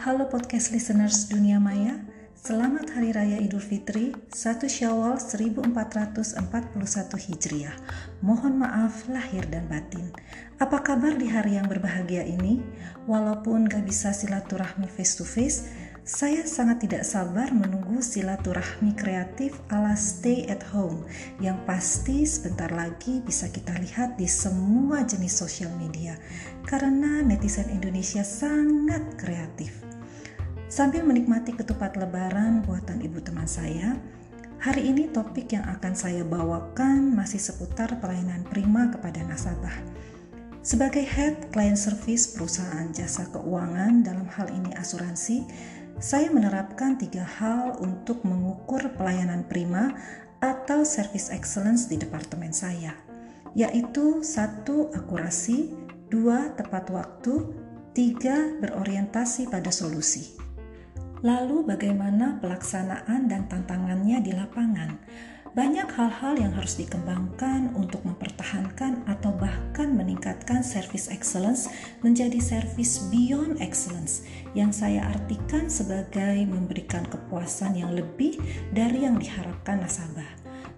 Halo podcast listeners dunia maya, selamat Hari Raya Idul Fitri 1 Syawal 1441 Hijriah. Mohon maaf lahir dan batin. Apa kabar di hari yang berbahagia ini? Walaupun gak bisa silaturahmi face to face, saya sangat tidak sabar menunggu silaturahmi kreatif ala stay at home yang pasti sebentar lagi bisa kita lihat di semua jenis sosial media karena netizen Indonesia sangat kreatif. Sambil menikmati ketupat lebaran buatan ibu teman saya, hari ini topik yang akan saya bawakan masih seputar pelayanan prima kepada nasabah. Sebagai head client service perusahaan jasa keuangan dalam hal ini asuransi, saya menerapkan tiga hal untuk mengukur pelayanan prima atau service excellence di departemen saya, yaitu satu akurasi, dua tepat waktu, tiga berorientasi pada solusi. Lalu, bagaimana pelaksanaan dan tantangannya di lapangan? Banyak hal-hal yang harus dikembangkan untuk mempertahankan atau bahkan meningkatkan service excellence menjadi service beyond excellence yang saya artikan sebagai memberikan kepuasan yang lebih dari yang diharapkan nasabah.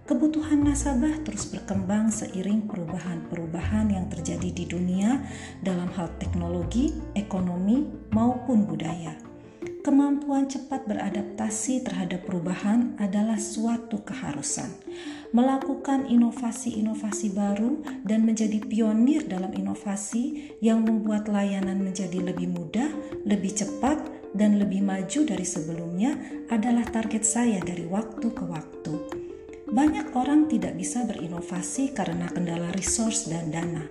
Kebutuhan nasabah terus berkembang seiring perubahan-perubahan yang terjadi di dunia dalam hal teknologi, ekonomi, maupun budaya. Kemampuan cepat beradaptasi terhadap perubahan adalah suatu keharusan. Melakukan inovasi-inovasi baru dan menjadi pionir dalam inovasi yang membuat layanan menjadi lebih mudah, lebih cepat, dan lebih maju dari sebelumnya adalah target saya dari waktu ke waktu. Banyak orang tidak bisa berinovasi karena kendala resource dan dana,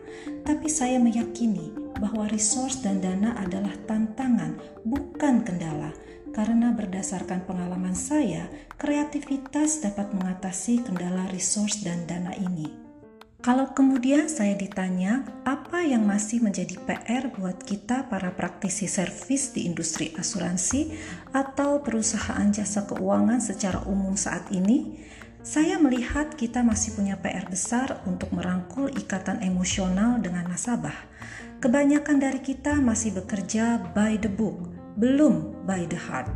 tapi saya meyakini bahwa resource dan dana adalah tantangan, bukan kendala. Karena berdasarkan pengalaman saya, kreativitas dapat mengatasi kendala resource dan dana ini. Kalau kemudian saya ditanya, apa yang masih menjadi PR buat kita para praktisi servis di industri asuransi atau perusahaan jasa keuangan secara umum saat ini? Saya melihat kita masih punya PR besar untuk merangkul ikatan emosional dengan nasabah. Kebanyakan dari kita masih bekerja by the book, belum by the heart.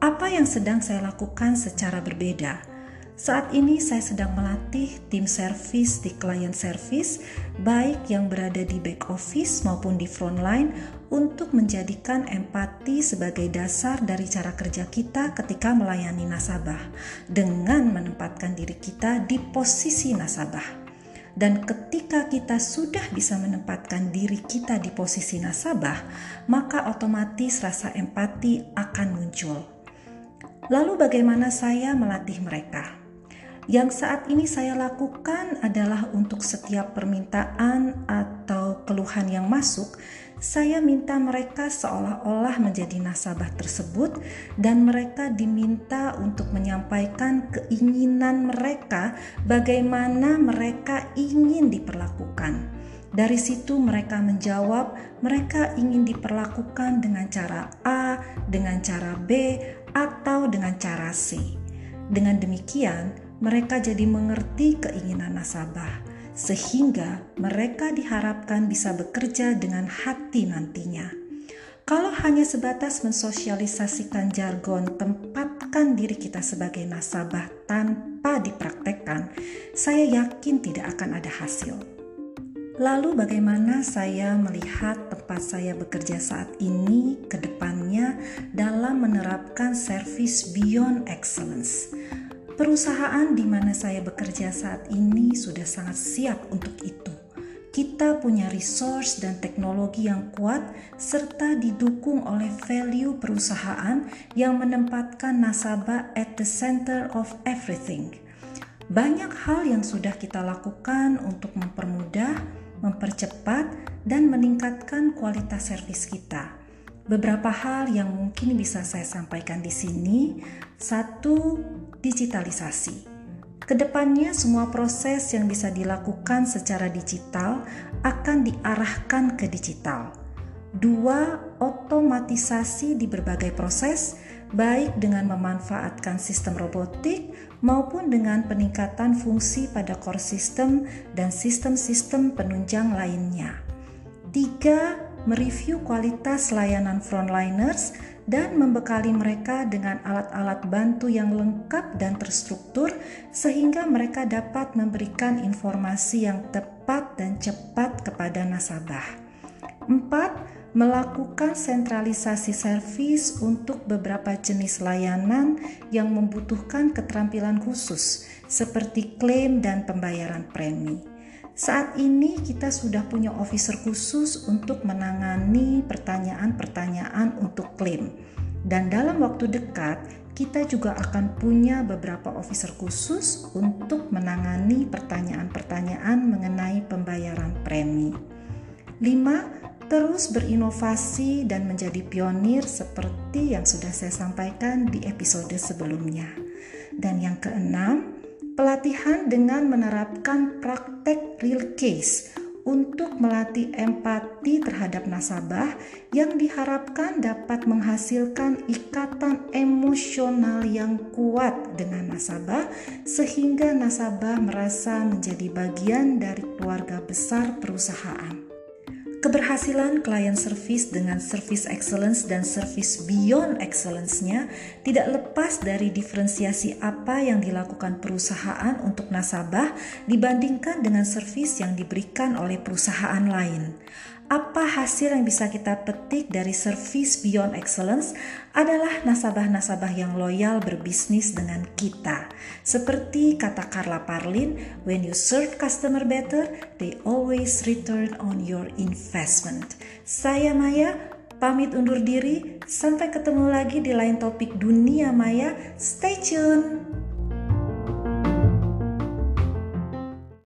Apa yang sedang saya lakukan secara berbeda? Saat ini saya sedang melatih tim service di client service, baik yang berada di back office maupun di front line, untuk menjadikan empati sebagai dasar dari cara kerja kita ketika melayani nasabah, dengan menempatkan diri kita di posisi nasabah. Dan ketika kita sudah bisa menempatkan diri kita di posisi nasabah, maka otomatis rasa empati akan muncul. Lalu, bagaimana saya melatih mereka? Yang saat ini saya lakukan adalah untuk setiap permintaan atau keluhan yang masuk, saya minta mereka seolah-olah menjadi nasabah tersebut, dan mereka diminta untuk menyampaikan keinginan mereka, bagaimana mereka ingin diperlakukan. Dari situ, mereka menjawab, mereka ingin diperlakukan dengan cara A, dengan cara B, atau dengan cara C. Dengan demikian, mereka jadi mengerti keinginan nasabah sehingga mereka diharapkan bisa bekerja dengan hati nantinya. Kalau hanya sebatas mensosialisasikan jargon tempatkan diri kita sebagai nasabah tanpa dipraktekkan, saya yakin tidak akan ada hasil. Lalu bagaimana saya melihat tempat saya bekerja saat ini ke depannya dalam menerapkan service beyond excellence? Perusahaan di mana saya bekerja saat ini sudah sangat siap untuk itu. Kita punya resource dan teknologi yang kuat, serta didukung oleh value perusahaan yang menempatkan nasabah at the center of everything. Banyak hal yang sudah kita lakukan untuk mempermudah, mempercepat, dan meningkatkan kualitas servis kita. Beberapa hal yang mungkin bisa saya sampaikan di sini. Satu, digitalisasi. Ke depannya semua proses yang bisa dilakukan secara digital akan diarahkan ke digital. Dua, otomatisasi di berbagai proses, baik dengan memanfaatkan sistem robotik maupun dengan peningkatan fungsi pada core system dan sistem-sistem penunjang lainnya. Tiga, mereview kualitas layanan frontliners, dan membekali mereka dengan alat-alat bantu yang lengkap dan terstruktur sehingga mereka dapat memberikan informasi yang tepat dan cepat kepada nasabah. 4. Melakukan sentralisasi servis untuk beberapa jenis layanan yang membutuhkan keterampilan khusus seperti klaim dan pembayaran premi. Saat ini kita sudah punya officer khusus untuk menangani pertanyaan-pertanyaan untuk klaim. Dan dalam waktu dekat, kita juga akan punya beberapa officer khusus untuk menangani pertanyaan-pertanyaan mengenai pembayaran premi. 5. Terus berinovasi dan menjadi pionir seperti yang sudah saya sampaikan di episode sebelumnya. Dan yang keenam, Pelatihan dengan menerapkan praktek real case untuk melatih empati terhadap nasabah yang diharapkan dapat menghasilkan ikatan emosional yang kuat dengan nasabah sehingga nasabah merasa menjadi bagian dari keluarga besar perusahaan. Keberhasilan klien service dengan service excellence dan service beyond excellence-nya tidak lepas dari diferensiasi apa yang dilakukan perusahaan untuk nasabah dibandingkan dengan service yang diberikan oleh perusahaan lain apa hasil yang bisa kita petik dari service beyond excellence adalah nasabah-nasabah yang loyal berbisnis dengan kita. Seperti kata Carla Parlin, when you serve customer better, they always return on your investment. Saya Maya, pamit undur diri. Sampai ketemu lagi di lain topik dunia maya. Stay tune.